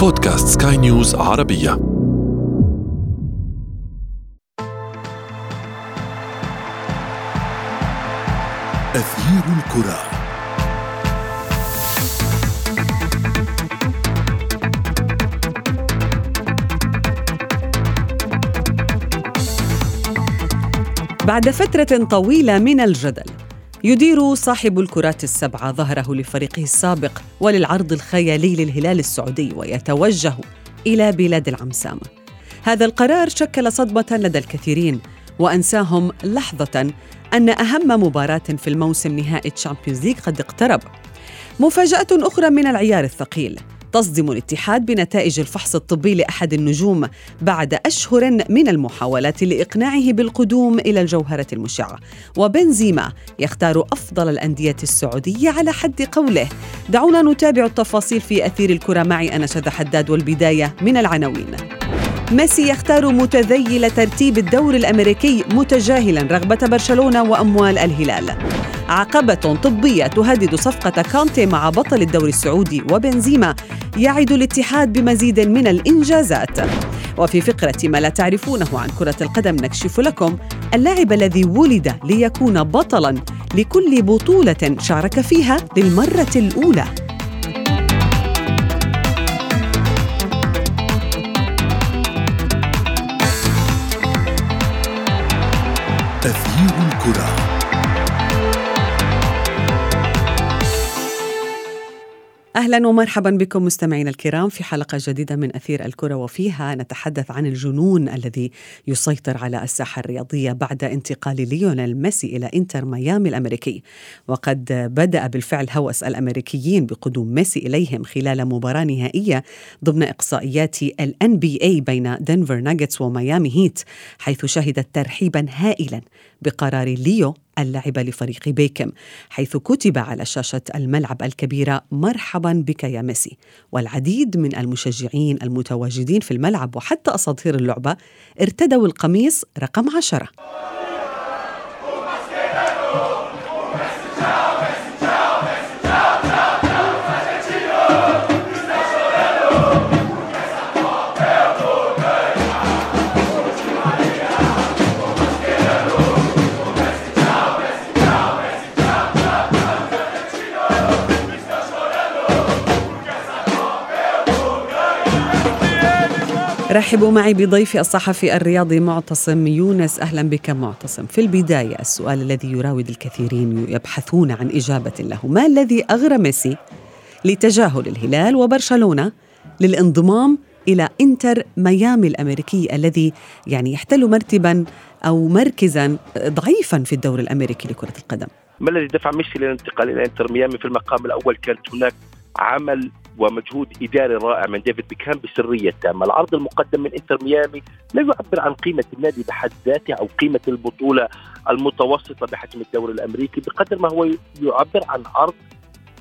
بودكاست سكاي نيوز عربية. أثير الكرة. بعد فترة طويلة من الجدل يدير صاحب الكرات السبعة ظهره لفريقه السابق وللعرض الخيالي للهلال السعودي ويتوجه إلى بلاد العم سام هذا القرار شكل صدمة لدى الكثيرين وأنساهم لحظة أن أهم مباراة في الموسم نهائي Champions League قد اقترب. مفاجأة أخرى من العيار الثقيل. تصدم الاتحاد بنتائج الفحص الطبي لأحد النجوم بعد أشهر من المحاولات لإقناعه بالقدوم إلى الجوهرة المشعة. وبنزيما يختار أفضل الأندية السعودية على حد قوله. دعونا نتابع التفاصيل في أثير الكرة معي أنا شذى حداد والبداية من العناوين. ميسي يختار متذيل ترتيب الدور الأمريكي متجاهلا رغبة برشلونة وأموال الهلال. عقبة طبية تهدد صفقة كونتي مع بطل الدوري السعودي وبنزيما يعد الاتحاد بمزيد من الإنجازات. وفي فقرة ما لا تعرفونه عن كرة القدم نكشف لكم اللاعب الذي ولد ليكون بطلا لكل بطولة شارك فيها للمرة الأولى. أهلا ومرحبا بكم مستمعينا الكرام في حلقة جديدة من أثير الكرة وفيها. نتحدث عن الجنون الذي يسيطر على الساحة الرياضية بعد انتقال ليونيل ميسي إلى إنتر ميامي الأمريكي. وقد بدأ بالفعل هوس الأمريكيين بقدوم ميسي إليهم خلال مباراة نهائية ضمن إقصائيات NBA بين دنفر ناغتس وميامي هيت حيث شهدت ترحيبا هائلا بقرار ليو اللعب لفريق بيكهام حيث كتب على شاشة الملعب الكبيرة مرحبا بك يا ميسي والعديد من المشجعين المتواجدين في الملعب وحتى أساطير اللعبة ارتدوا القميص رقم عشرة. رحبوا معي بضيفي الصحفي الرياضي معتصم يونس. أهلا بك معتصم. في البداية السؤال الذي يراود الكثيرين يبحثون عن إجابة له. ما الذي أغرى ميسي لتجاهل الهلال وبرشلونة للانضمام إلى إنتر ميامي الأمريكي الذي يعني يحتل مرتبا أو مركزا ضعيفا في الدور الأمريكي لكرة القدم؟ ما الذي دفع ميسي للانتقال إلى إنتر ميامي في المقام الأول؟ كانت هناك عمل ومجهود إداري رائع من ديفيد بيكهام بسرية تامة، العرض المقدم من إنتر ميامي لا يعبر عن قيمة النادي بحد ذاته أو قيمة البطولة المتوسطة بحجم الدوري الأمريكي بقدر ما هو يعبر عن عرض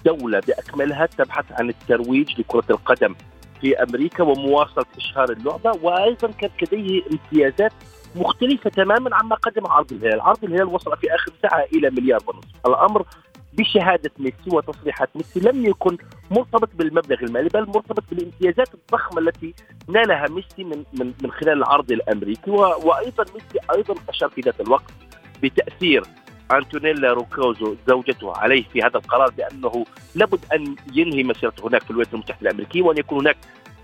دولة بأكملها تبحث عن الترويج لكرة القدم في أمريكا ومواصلة إشهار اللعبة وأيضا كانت لديه امتيازات مختلفة تماما عما قدم عرض الهلال، عرض الهلال وصل في آخر ساعة إلى مليار ونصف، الأمر بشهادة ميسي وتصريحات ميسي لم يكن مرتبط بالمبلغ المالي بل مرتبط بالامتيازات الضخمة التي نالها ميسي من من من خلال العرض الأمريكي. وأيضا ميسي أيضا أشار في ذات الوقت بتأثير أنتونيلا روكوزو زوجته عليه في هذا القرار بأنه لابد أن ينهي مسيرته هناك في الولايات المتحدة الأمريكية وأن يكون هناك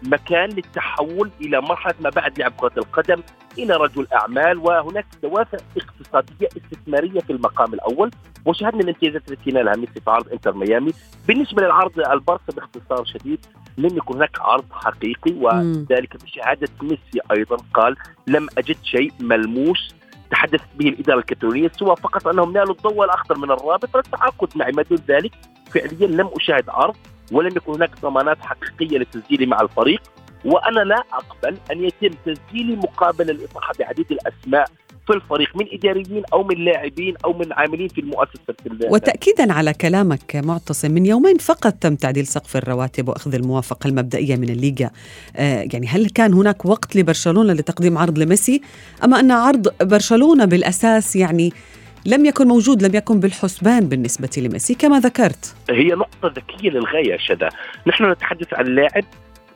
مكان للتحول إلى مرحلة ما بعد لعب كرة القدم. إلى رجل أعمال وهناك دوافع اقتصادية استثمارية في المقام الأول. وشاهدنا الامتيازات التي نالها ميسي في عرض إنتر ميامي. بالنسبة للعرض البارسا باختصار شديد لم يكن هناك عرض حقيقي وذلك بشهادة ميسي أيضا قال لم أجد شيء ملموس. تحدثت به الإدارة الكتالونيه سوى فقط أنهم نالوا الضوء الأخضر من الرابط للتعاقد معي ما دون ذلك. فعليا لم أشاهد عرض. ولم يكن هناك ضمانات حقيقية لتسجيلي مع الفريق وأنا لا أقبل أن يتم تسجيلي مقابل الاطاحه بعديد الأسماء في الفريق من إداريين أو من لاعبين أو من عاملين في المؤسسة وتاكيدا على كلامك معتصم من يومين فقط تم تعديل سقف الرواتب وأخذ الموافقة المبدئية من الليغا. آه يعني هل كان هناك وقت لبرشلونة لتقديم عرض لميسي؟ أما أن عرض برشلونة بالأساس يعني لم يكن موجود لم يكن بالحسبان بالنسبة لميسي كما ذكرت. هي نقطة ذكية للغاية شذا. نحن نتحدث عن لاعب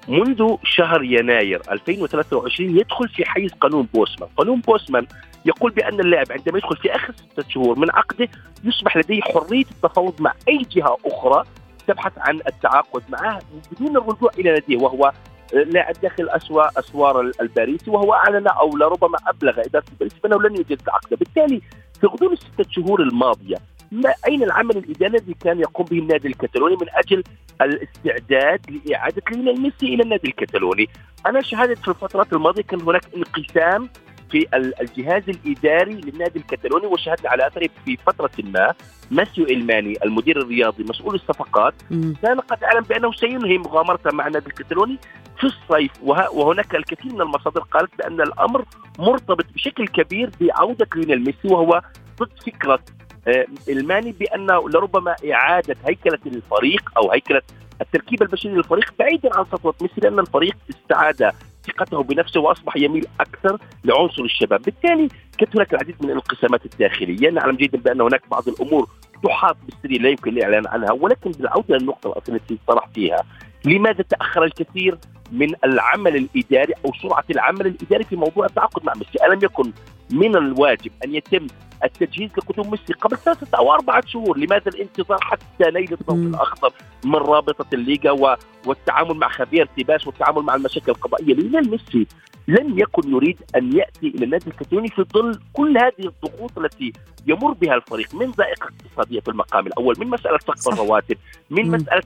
منذ شهر يناير 2023 يدخل في حيز قانون بوسمان. قانون بوسمان يقول بأن اللاعب عندما يدخل في آخر ستة شهور من عقده يصبح لديه حرية التفاوض مع أي جهة أخرى تبحث عن التعاقد معه بدون الرجوع إلى ناديه وهو لاعب داخل أسوار أسوار الباريسي وهو أعلن أو لربما أبلغ إدارة الباريسي بأنه لن يجدد عقده. بالتالي في غضون الستة شهور الماضية ما أين العمل الإداري الذي كان يقوم به النادي الكتالوني من أجل الاستعداد لإعادة ليونيل ميسي إلى النادي الكتالوني؟ أنا شاهدت في الفترات الماضية كان هناك انقسام في الجهاز الإداري للنادي الكتالوني وشاهدنا على أثره في فترة ما ماتيو أليماني المدير الرياضي مسؤول الصفقات. كان قد أعلن بأنه سينهي مغامرته مع النادي الكتالوني في الصيف وهناك الكثير من المصادر قالت بأن الأمر مرتبط بشكل كبير بعودة ليونيل ميسي وهو ضد فكرة آه، أليماني بانه لربما إعادة هيكلة الفريق أو هيكلة التركيبه البشريه للفريق بعيدا عن سطوة ميسي لأن الفريق استعاد ثقته بنفسه وأصبح يميل أكثر لعنصر الشباب، بالتالي كانت هناك العديد من الانقسامات الداخلية، نعلم جيدا بأن هناك بعض الأمور تحاط بالسر لا يمكن الإعلان عنها ولكن بالعودة للنقطة الأصلية التي طرحت فيها لماذا تأخر الكثير من العمل الإداري أو سرعة العمل الإداري في موضوع التعاقد مع ميسي، ألم يكن من الواجب أن يتم التجهيز لقدوم ميسي قبل ثلاثة أو أربعة شهور؟ لماذا الانتظار حتى ليلة الضوء الأخضر من رابطة الليغا والتعامل مع خافيير تيباس والتعامل مع المشاكل القضائية؟ ليونيل ميسي لم يكن يريد أن يأتي إلى النادي الكتالوني في ظل كل هذه الضغوط التي يمر بها الفريق من ضائقه اقتصاديه في المقام الأول، من مسألة سقف الرواتب، من مم. مسألة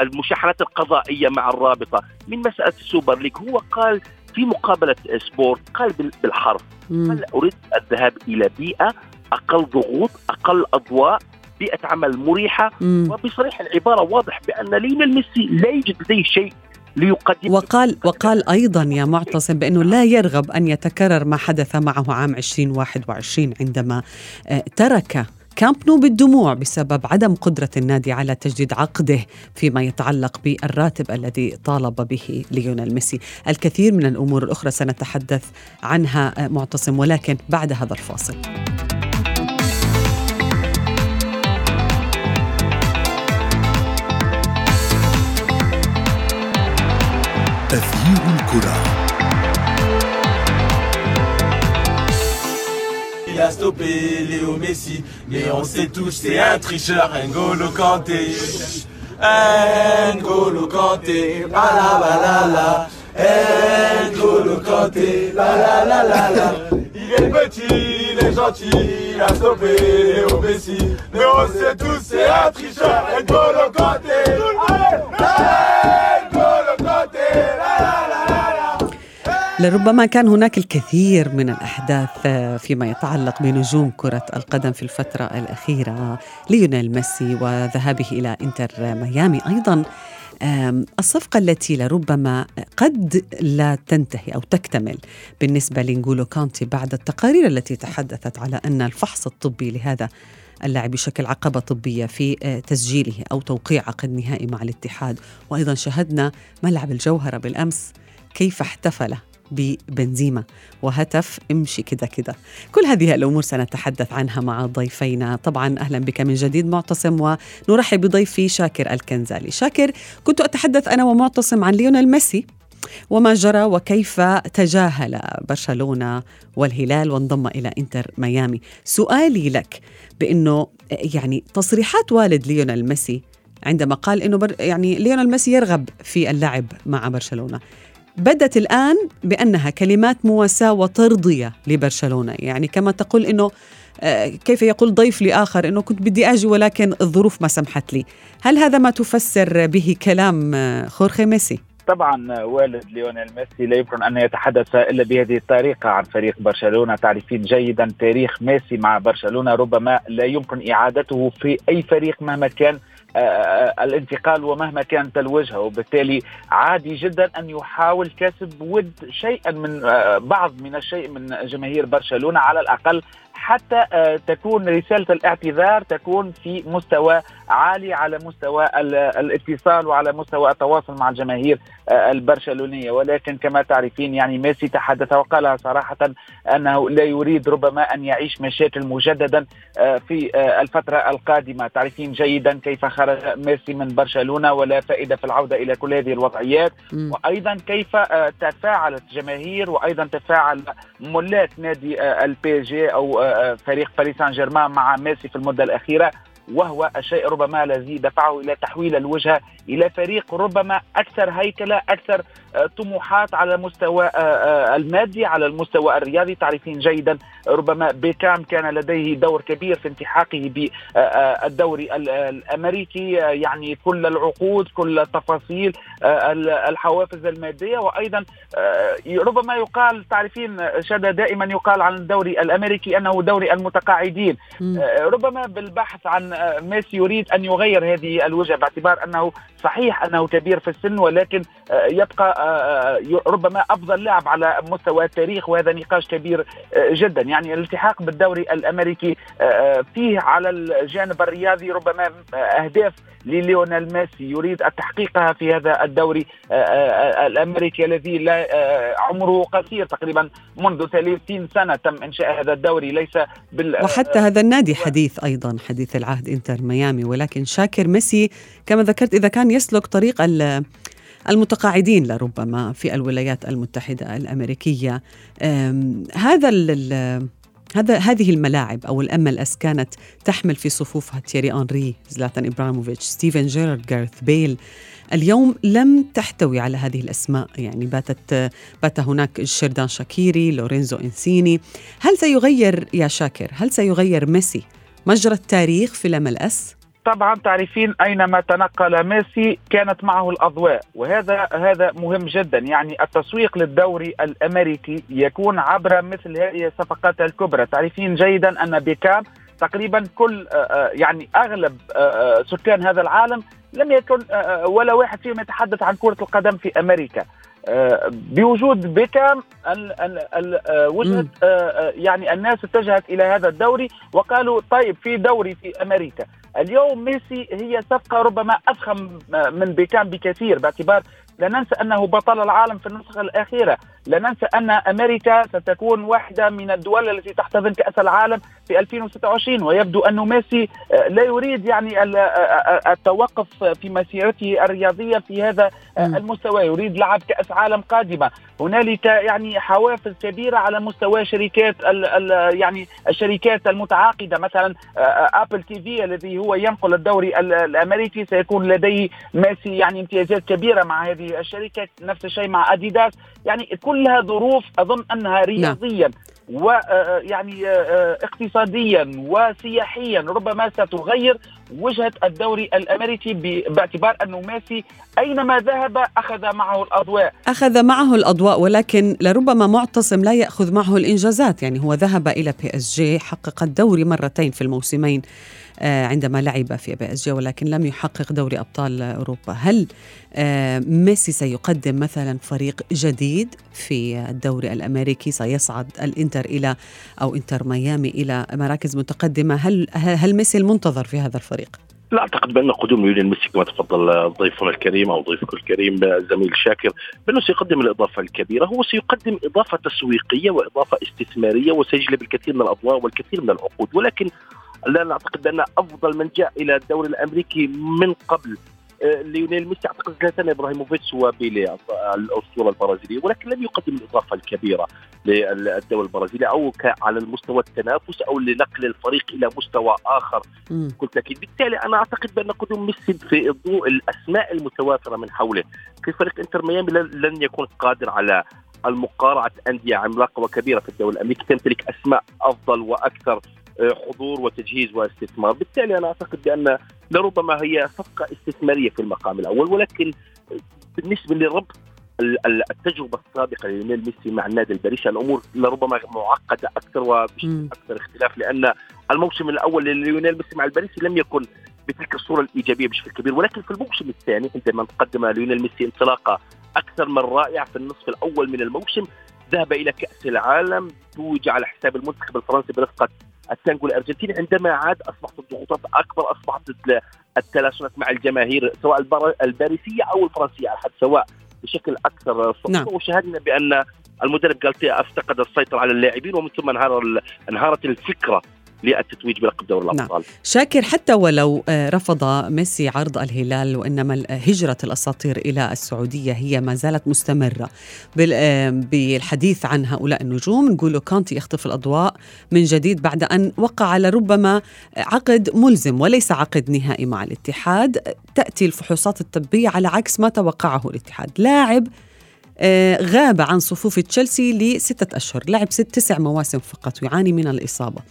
المشاحنات القضائية مع الرابطة، من مسألة ال Super League، هو قال في مقابلة سبورت قال بالحرف قال أريد الذهاب إلى بيئة أقل ضغوط، أقل أضواء، بيئة عمل مريحة مم. وبصريح العبارة واضح بأن ليونيل ميسي لا يوجد لديه شيء ليقدم وقال وقال أيضا يا معتصم بأنه لا يرغب أن يتكرر ما حدث معه عام 2021 عندما آه، ترك كامب نو بالدموع بسبب عدم قدرة النادي على تجديد عقده فيما يتعلق بالراتب الذي طالب به ليونيل ميسي. الكثير من الأمور الأخرى سنتحدث عنها آه، معتصم ولكن بعد هذا الفاصل. تغيير الكرة Il a stoppé Léo Messi, mais on sait tous c'est un tricheur, N'Golo Kanté. N'Golo Kanté, balabalala. N'Golo Kanté, la la la la la. Il est petit, il est gentil, il a stoppé Léo Messi, mais on sait tous c'est un tricheur, N'Golo Kanté. Allez, لربما كان هناك الكثير من الأحداث فيما يتعلق بنجوم كرة القدم في الفترة الأخيرة ليونيل ميسي وذهابه إلى إنتر ميامي. أيضا الصفقة التي لربما قد لا تنتهي أو تكتمل بالنسبة لنجولو كانتي بعد التقارير التي تحدثت على أن الفحص الطبي لهذا اللاعب يشكل عقبة طبية في تسجيله أو توقيع عقد نهائي مع الاتحاد. وأيضا شاهدنا ملعب الجوهرة بالأمس كيف احتفل ببنزيما. وهتف امشي كده كده. كل هذه الأمور سنتحدث عنها مع ضيفينا. طبعا أهلا بك من جديد معتصم ونرحب بضيفي شاكر الكنزالي. شاكر كنت أتحدث أنا ومعتصم عن ليونيل ميسي وما جرى وكيف تجاهل برشلونة والهلال وانضم إلى إنتر ميامي. سؤالي لك بإنه يعني تصريحات والد ليونيل ميسي عندما قال إنه يعني ليونيل ميسي يرغب في اللعب مع برشلونة. بدت الآن بأنها كلمات مواساة وترضية لبرشلونة. يعني كما تقول أنه آه، كيف يقول ضيف لآخر أنه كنت بدي أجي ولكن الظروف ما سمحت لي. هل هذا ما تفسر به كلام آه، خورخي ميسي؟ طبعا والد ليونيل ميسي لا يمكن أن يتحدث إلا بهذه الطريقة عن فريق برشلونة. تعرفين جيدا تاريخ ميسي مع برشلونة ربما لا يمكن إعادته في أي فريق مهما كان آه، آه، الانتقال ومهما كانت الوجهة. وبالتالي عادي جدا أن يحاول كسب ود شيئا من آه، بعض من الشيء من جماهير برشلونة على الأقل حتى تكون رسالة الاعتذار تكون في مستوى عالي على مستوى الاتصال وعلى مستوى التواصل مع الجماهير البرشلونية. ولكن كما تعرفين يعني ميسي تحدث وقالها صراحة أنه لا يريد ربما أن يعيش مشاكل مجددا في الفترة القادمة. تعرفين جيدا كيف خرج ميسي من برشلونة ولا فائدة في العودة إلى كل هذه الوضعيات. وأيضا كيف تفاعلت جماهير وأيضا تفاعل ملاك نادي ال PSG أو فريق باريس سان جيرمان مع ميسي في المدة الأخيرة وهو الشيء ربما الذي دفعه إلى تحويل الوجهه إلى فريق ربما أكثر هيكلة أكثر طموحات على المستوى آه، آه، المادي على المستوى الرياضي. تعرفين جيدا ربما بيكام كان لديه دور كبير في التحاقه بالدوري الأمريكي. يعني كل العقود كل التفاصيل الحوافز المادية. وأيضا ربما يقال تعرفين شدا دائما يقال عن الدوري الأمريكي أنه دوري المتقاعدين. ربما بالبحث عن ميسي يريد أن يغير هذه الوجهة باعتبار أنه صحيح أنه كبير في السن ولكن آه، يبقى آه، آه، ربما أفضل لاعب على مستوى التاريخ وهذا نقاش كبير جدا. يعني الالتحاق بالدوري الأمريكي فيه على الجانب الرياضي ربما أهداف لليونيل ميسي. يريد تحقيقها في هذا الدوري الأمريكي الذي لا عمره قصير تقريبا منذ 30 سنة تم إنشاء هذا الدوري. ليس بال وحتى هذا النادي حديث أيضا حديث العهد إنتر ميامي. ولكن شاكر ميسي كما ذكرت إذا كان يسلك طريق المتقاعدين لربما في الولايات المتحدة الأمريكية. هذا هذا هذه الملاعب أو ال MLS كانت تحمل في صفوفها تيري أنري زلاتان ابراهيموفيتش ستيفن جيرارد جارث بيل. اليوم لم تحتوي على هذه الأسماء يعني باتت بات هناك شيردان شاكيري لورينزو إنسيني. هل سيغير يا شاكر هل سيغير ميسي مجرى التاريخ في الام ال أس؟ طبعا تعرفين أينما تنقل ميسي كانت معه الأضواء وهذا هذا مهم جدا. يعني التسويق للدوري الأمريكي يكون عبر مثل هذه الصفقات الكبرى. تعرفين جيدا أن بيكام تقريبا كل آه، آه، يعني أغلب آه، سكان هذا العالم لم يكن ولا واحد فيهم يتحدث عن كرة القدم في أمريكا. بوجود بيكام وجدت يعني الناس اتجهت إلى هذا الدوري وقالوا طيب في دوري في أمريكا. اليوم ميسي هي صفقة ربما أفخم من بيكام بكثير باعتبار لا ننسى أنه بطل العالم في النسخة الأخيرة. لا ننسى أن أمريكا ستكون واحدة من الدول التي تحتضن كأس العالم في 2026 ويبدو أن ميسي آه، لا يريد يعني آه، آه، التوقف في مسيرته الرياضية في هذا المستوى. يريد لعب كأس عالم قادمة. هنالك يعني حوافز كبيرة على مستوى شركات ال ال يعني الشركات المتعاقدة. مثلا أبل تي في الذي هو ينقل الدوري الأمريكي. سيكون لديه ميسي يعني امتيازات كبيرة مع هذه الشركات نفس الشيء مع أديداس يعني كلها ظروف أظن أنها نعم. رياضيا نعم. ويعني آه، آه، اقتصاديا وسياحيا ربما ستغير وجهة الدوري الأمريكي باعتبار أنه ميسي أينما ذهب أخذ معه الأضواء أخذ معه الأضواء ولكن لربما معتصم لا يأخذ معه الإنجازات يعني هو ذهب إلى PSG حقق الدوري مرتين في الموسمين آه، عندما لعب في PSG ولكن لم يحقق دوري أبطال أوروبا. هل آه، ميسي سيقدم مثلا فريق جديد في الدوري الأمريكي؟ سيصعد الإنتر إلى أو إنتر ميامي إلى مراكز متقدمة. هل هل ميسي المنتظر في هذا الفريق؟ لا أعتقد بأن قدوم ليونيل ميسي كما تفضل ضيفنا الكريم أو ضيفك الكريم زميل شاكر بأنه سيقدم الإضافة الكبيرة. هو سيقدم إضافة تسويقية وإضافة استثمارية وسيجلب الكثير من الأضواء والكثير من العقود ولكن لا نعتقد بأن أفضل من جاء إلى الدوري الأمريكي من قبل. آه، ليونيل ميسي أعتقد زلاتان إبراهيموفيتش وبيلي الأسطورة البرازيلية ولكن لم يقدم الإضافة الكبيرة للدوري البرازيلي أو على المستوى التنافس أو لنقل الفريق إلى مستوى آخر. كنت أكيد بالتالي أنا أعتقد بأن قدوم ميسي في ضوء الأسماء المتوافرة من حوله في فريق إنتر ميامي لن يكون قادر على المقارعة أندية عملاقة وكبيرة في الدوري الأمريكي. تمتلك أسماء أفضل وأكثر حضور وتجهيز واستثمار. بالتالي أنا أعتقد بأن لربما هي صفقة استثمارية في المقام الأول ولكن بالنسبة لربط التجربة السابقة لليونيل ميسي مع النادي الباريسي الأمور لربما معقدة أكثر وبشكل أكثر اختلاف لأن الموسم الأول لليونيل ميسي مع الباريسي لم يكن بتلك الصورة الإيجابية بشكل كبير. ولكن في الموسم الثاني عندما قدم ليونيل ميسي انطلاقة أكثر من رائعة في النصف الأول من الموسم ذهب إلى كأس العالم توج على حساب المنتخب الفرنسي برفقة التانجو الارجنتيني عندما عاد أصبحت الضغوطات أكبر أصبحت التلاشنات مع الجماهير سواء الباريسية أو الفرنسية على حد سواء بشكل أكثر صعوبه نعم. وشاهدنا بأن المدرب جالتيا أفتقد السيطرة على اللاعبين ومن ثم انهار انهارت الفكرة للتتويج بلقب دوري نعم. الأبطال. شاكر حتى ولو آه، رفض ميسي عرض الهلال وإنما هجرة الأساطير إلى السعودية هي ما زالت مستمرة. آه، بالحديث عن هؤلاء النجوم نقول كانتي يخطف الأضواء من جديد بعد أن وقع على ربما عقد ملزم وليس عقد نهائي مع الاتحاد. تأتي الفحوصات الطبية على عكس ما توقعه الاتحاد. لاعب آه، غاب عن صفوف تشيلسي لستة أشهر. لعب ست تسع مواسم فقط ويعاني من الإصابة.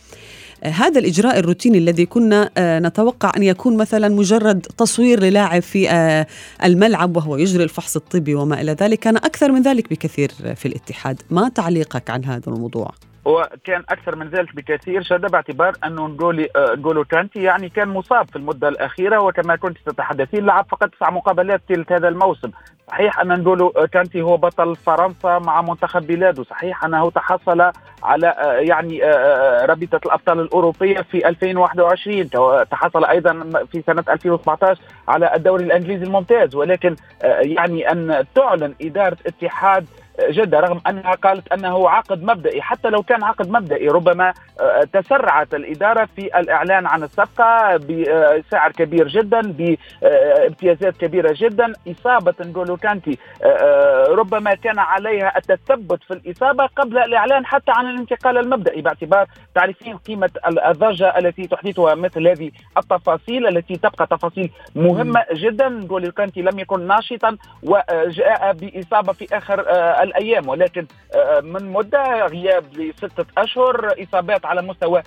هذا الإجراء الروتيني الذي كنا آه، نتوقع أن يكون مثلا مجرد تصوير للاعب في آه، الملعب وهو يجري الفحص الطبي وما إلى ذلك. كان أكثر من ذلك بكثير في الاتحاد. ما تعليقك عن هذا الموضوع؟ وكان أكثر من ذلك بكثير. شهد باعتبار انه آه، نقولوا كانتي يعني كان مصاب في المدة الأخيرة وكما كنت تتحدثين لعب فقط تسع مقابلات طيله هذا الموسم. صحيح أن نقولوا آه، كانتي هو بطل فرنسا مع منتخب بلاده. صحيح أنه تحصل على آه، يعني آه، رابطة الأبطال الأوروبية في 2021 تو- تحصل أيضا في سنة 2017 على الدوري الإنجليزي الممتاز. ولكن يعني أن تعلن إدارة اتحاد جدة رغم أنها قالت أنه عقد مبدئي حتى لو كان عقد مبدئي ربما آه، تسرعت الإدارة في الإعلان عن الصفقة بسعر كبير جدا بامتيازات كبيرة جدا. إصابة نقولوا كانتي آه، آه، ربما كان عليها التثبت في الإصابة قبل الإعلان حتى عن الانتقال المبدئي باعتبار تعرفين قيمة الضجة التي تحدثها مثل هذه التفاصيل التي تبقى تفاصيل مهمة جدا. نقول كانتي لم يكن ناشطا وجاء بإصابة في آخر آه، الأيام ولكن آه، من مدة غياب لستة أشهر إصابات على مستوى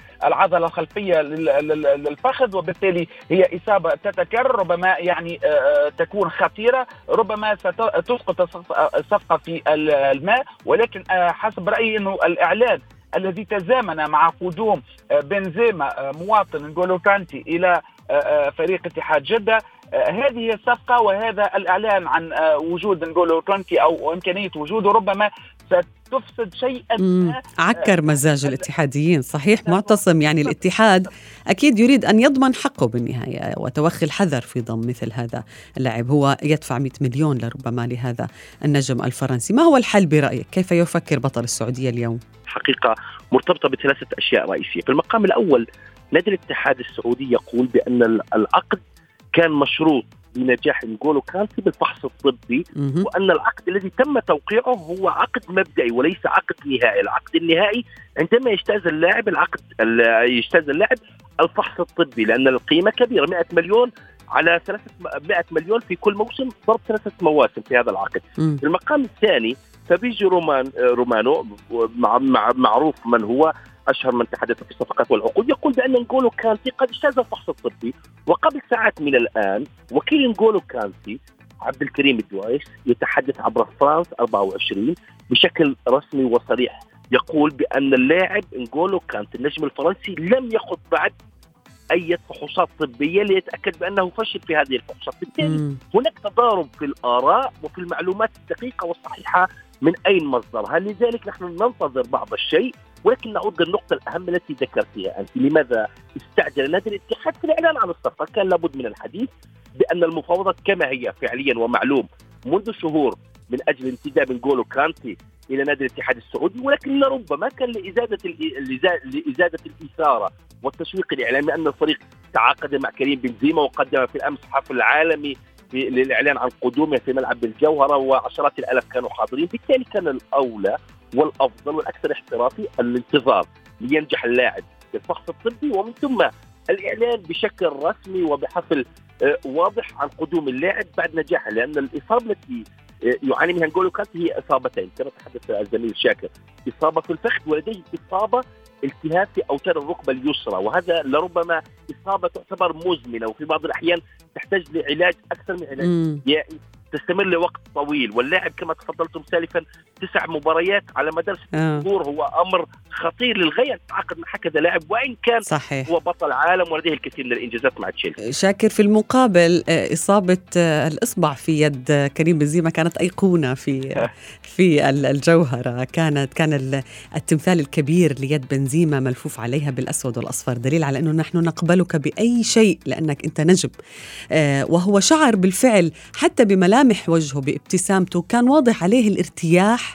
لل- لل- للفخذ وبالتالي هي إصابة تتكرر ربما يعني آه، تكون خطيرة ربما ستسقط الصف- الصفقة في ال- الماء ولكن آه، حسب رأيي أنه الإعلان الذي تزامن مع قدوم آه، بنزيما آه، مواطن نقولوا كانتي إلى آه، آه، فريق اتحاد جدة آه، هذه هي الصفقة وهذا الإعلان عن آه، وجود نقولوا كانتي أو إمكانية وجوده ربما ستفسد شيئا. ما عكر مزاج الاتحاديين. صحيح معتصم يعني الاتحاد أكيد يريد أن يضمن حقه بالنهاية وتوخي الحذر في ضم مثل هذا اللاعب. هو يدفع 100 مليون لربما لهذا النجم الفرنسي. ما هو الحل برأيك؟ كيف يفكر بطل السعودية اليوم؟ حقيقة مرتبطة بثلاثة أشياء رئيسية، في المقام الأول نادي الاتحاد السعودي يقول بأن ال- العقد كان مشروط بنجاح نقولو كانتي بالفحص الطبي. وأن العقد الذي تم توقيعه هو عقد مبدئي وليس عقد نهائي، العقد النهائي عندما يجتاز اللاعب العقد ال- يجتاز اللاعب الفحص الطبي لأن القيمة كبيرة 100 مليون على ثلاثة 100 مليون في كل موسم ضرب ثلاثة مواسم في هذا العقد. المقام الثاني فابريزيو رومان رومانو مع مع معروف من هو أشهر من تحدث في الصفقات والعقود يقول بأن نغولو كانتي قد اجتاز الفحص الطبي وقبل ساعات من الآن وكيل نغولو كانتي عبد الكريم الدوايش يتحدث عبر فرانس 24 بشكل رسمي وصريح يقول بأن اللاعب نغولو كانتي النجم الفرنسي لم يخض بعد أي فحوصات طبية ليتأكد بأنه فشل في هذه الفحوصات بالتالي. هناك تضارب في الآراء وفي المعلومات الدقيقة والصحيحة من أين مصدرها لذلك نحن ننتظر بعض الشيء ولكن نعود للنقطة الأهم التي ذكرتها أنت لماذا استعجل نادي الاتحاد في الإعلان عن الصفقة؟ كان لابد من الحديث بأن المفاوضات كما هي فعليا ومعلوم منذ شهور من أجل انتداب نقولو كانتي إلى نادي الاتحاد السعودي ولكن لربما كان لإزادة لإزادة الإثارة والتشويق الإعلامي أن الفريق تعاقد مع كريم بنزيما وقدم في الأمس حفل عالمي للإعلان عن قدومه في ملعب الجوهرة وعشرات الالاف كانوا حاضرين، بالتالي كان الأولى والأفضل والأكثر احترافي الانتظار لينجح اللاعب بالفحص الطبي ومن ثم الإعلان بشكل رسمي وبحفل آه، واضح عن قدوم اللاعب بعد نجاحه لأن الإصابة التي آه، يعاني منها نقول كانت هي إصابتين. كما تحدث الزميل شاكر. إصابة في الفخذ ولديه إصابة التهاب في أوتار الركبة اليسرى وهذا لربما إصابة تعتبر مزمنة وفي بعض الأحيان تحتاج لعلاج أكثر من علاج. تستمر لوقت طويل واللاعب كما تفضلتم سالفا تسع مباريات على مدار ست آه. شهور هو أمر خطير للغاية. تتعاقد مع هكذا لاعب وإن كان صحيح. هو بطل عالم ولديه الكثير من الإنجازات مع تشيلسي. شاكر في المقابل آه، إصابة آه، الإصبع في يد كريم بنزيما كانت أيقونة في في ال- الجوهرة. كانت كان ال- التمثال الكبير ليد بنزيما ملفوف عليها بالأسود والأصفر. دليل على أنه نحن نقبلك بأي شيء لأنك أنت نجم. وهو شعر بالفعل حتى بملامح وجهه بابتسامته كان واضح عليه الارتياح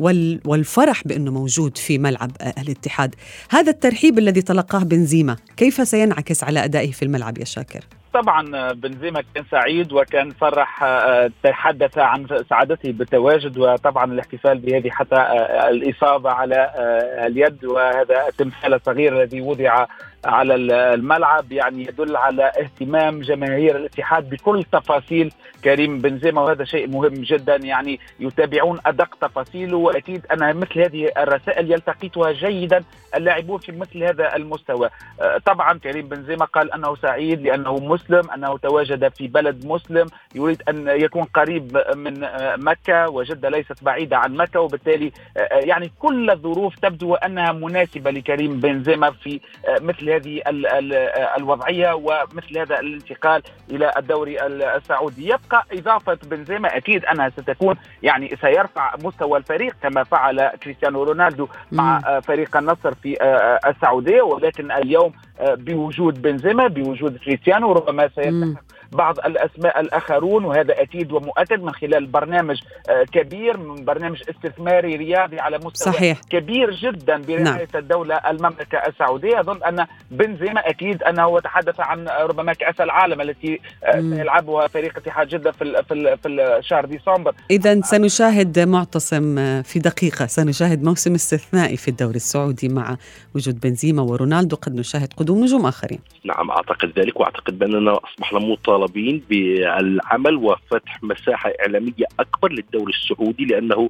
وال- والفرح بأنه موجود في ملعب آه، الاتحاد هذا الترحيب الذي تلقاه بنزيما كيف سينعكس على أدائه في الملعب يا شاكر؟ طبعا بنزيما كان سعيد وكان فرح آه، تحدث عن سعادته بالتواجد وطبعا الاحتفال بهذه حتى آه، الإصابة على آه، اليد وهذا التمثال الصغير الذي وضع على الملعب يعني يدل على اهتمام جماهير الاتحاد بكل تفاصيل. كريم بنزيما وهذا شيء مهم جدا يعني يتابعون أدق تفاصيله وأكيد أنا مثل هذه الرسائل يلتقطها جيدا اللاعبون في مثل هذا المستوى. آه، طبعا كريم بنزيما قال أنه سعيد لأنه مسلم أنه تواجد في بلد مسلم يريد أن يكون قريب من آه، مكة وجدة ليست بعيدة عن مكة وبالتالي آه، يعني كل الظروف تبدو أنها مناسبة لكريم بنزيما في مثل هذه ال- ال- الوضعية ومثل هذا الانتقال إلى الدوري السعودي يبقى إضافة بنزيما أكيد أنها ستكون يعني سيرفع مستوى الفريق كما فعل كريستيانو رونالدو مع فريق النصر في آه، السعودية ولكن اليوم آه، بوجود بنزيما بوجود كريستيانو ربما. سيلتحق بعض الأسماء الآخرون وهذا أكيد ومؤكد من خلال برنامج آه، كبير من برنامج استثماري رياضي على مستوى صحيح. كبير جدا برعاية نعم. الدولة المملكة السعودية. أظن أن بنزيما أكيد أنه تحدث عن ربما كأس العالم التي آه،. سيلعبها فريق اتحاد جدة في في في الشهر ديسمبر. إذا سنشاهد معتصم آه، في دقيقة. سنشاهد موسم استثنائي في الدوري السعودي مع وجود بنزيما ورونالدو. قد نشاهد قدوم نجوم آخرين. نعم أعتقد ذلك وأعتقد بأننا أصبحنا مطالبين بالعمل وفتح مساحة إعلامية أكبر للدوري السعودي لأنه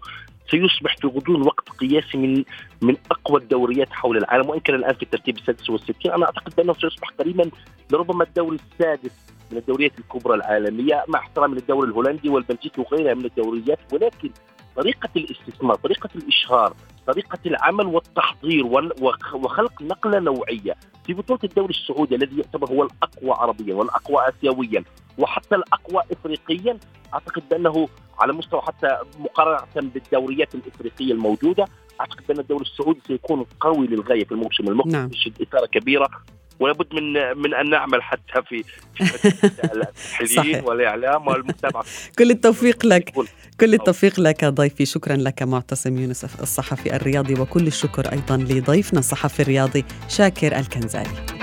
سيصبح في غضون وقت قياسي من من أقوى الدوريات حول العالم وإن كان الآن في الترتيب السادس والستين أنا أعتقد بأنه سيصبح قريبا لربما الدوري السادس من الدوريات الكبرى العالمية مع احترامي للدوري الهولندي والبلجيكي وغيرها من الدوريات ولكن طريقة الاستثمار طريقة الإشهار طريقة العمل والتحضير وال- وخ- وخلق نقلة نوعية في بطولة الدوري السعودي الذي يعتبر هو الأقوى عربيا والأقوى آسيويا وحتى الأقوى إفريقيا أعتقد بأنه على مستوى حتى مقارنة بالدوريات الإفريقية الموجودة أعتقد بأن الدوري السعودي سيكون قوي للغاية في الموسم المقبل نعم. يشهد إثارة كبيرة ولابد من من أن نعمل حتى في في التحليل. والإعلام والمتابعه كل التوفيق لك. كل التوفيق لك ضيفي. شكرا لك معتصم يونس الصحفي الرياضي وكل الشكر أيضا لضيفنا الصحفي الرياضي شاكر الكنزالي.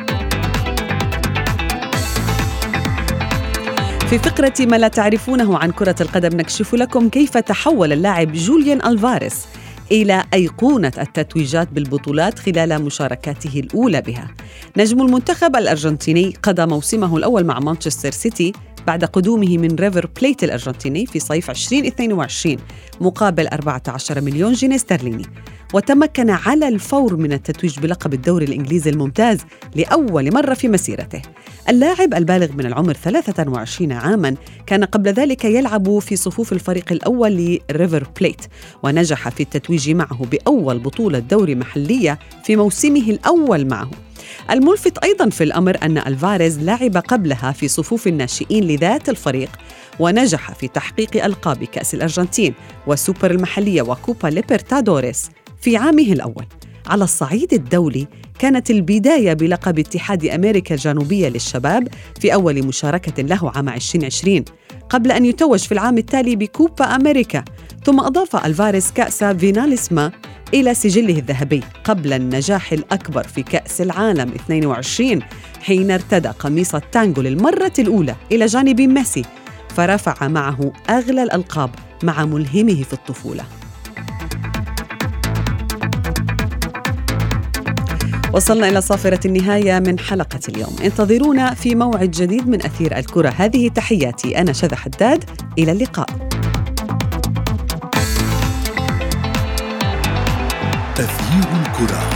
في فقرة ما لا تعرفونه عن كرة القدم نكشف لكم كيف تحول اللاعب جوليان ألفاريس إلى أيقونة التتويجات بالبطولات خلال مشاركاته الأولى بها. نجم المنتخب الأرجنتيني قضى موسمه الأول مع مانشستر سيتي بعد قدومه من ريفر بليت الأرجنتيني في صيف 2022 مقابل 14 مليون جنيه استرليني. وتمكن على الفور من التتويج بلقب الدوري الإنجليزي الممتاز لأول مرة في مسيرته. اللاعب البالغ من العمر 23 عاما كان قبل ذلك يلعب في صفوف الفريق الأول لريفر بليت ونجح في التتويج معه بأول بطولة دوري محلية في موسمه الأول معه. الملفت أيضا في الأمر أن ألفاريز لعب قبلها في صفوف الناشئين لذات الفريق ونجح في تحقيق ألقاب كأس الأرجنتين والسوبر المحلية وكوبا ليبرتادوريس في عامه الأول. على الصعيد الدولي كانت البداية بلقب اتحاد أمريكا الجنوبية للشباب في أول مشاركة له عام 2020 قبل أن يتوج في العام التالي بكوبا أمريكا. ثم أضاف ألفاريز كأس فيناليسما إلى سجله الذهبي قبل النجاح الأكبر في كأس العالم 22 حين ارتدى قميص التانجو للمرة الأولى إلى جانب ميسي فرفع معه أغلى الألقاب مع ملهمه في الطفولة. وصلنا إلى صافرة النهاية من حلقة اليوم. انتظرونا في موعد جديد من أثير الكرة. هذه تحياتي أنا شذى حداد. إلى اللقاء. تغيير الكره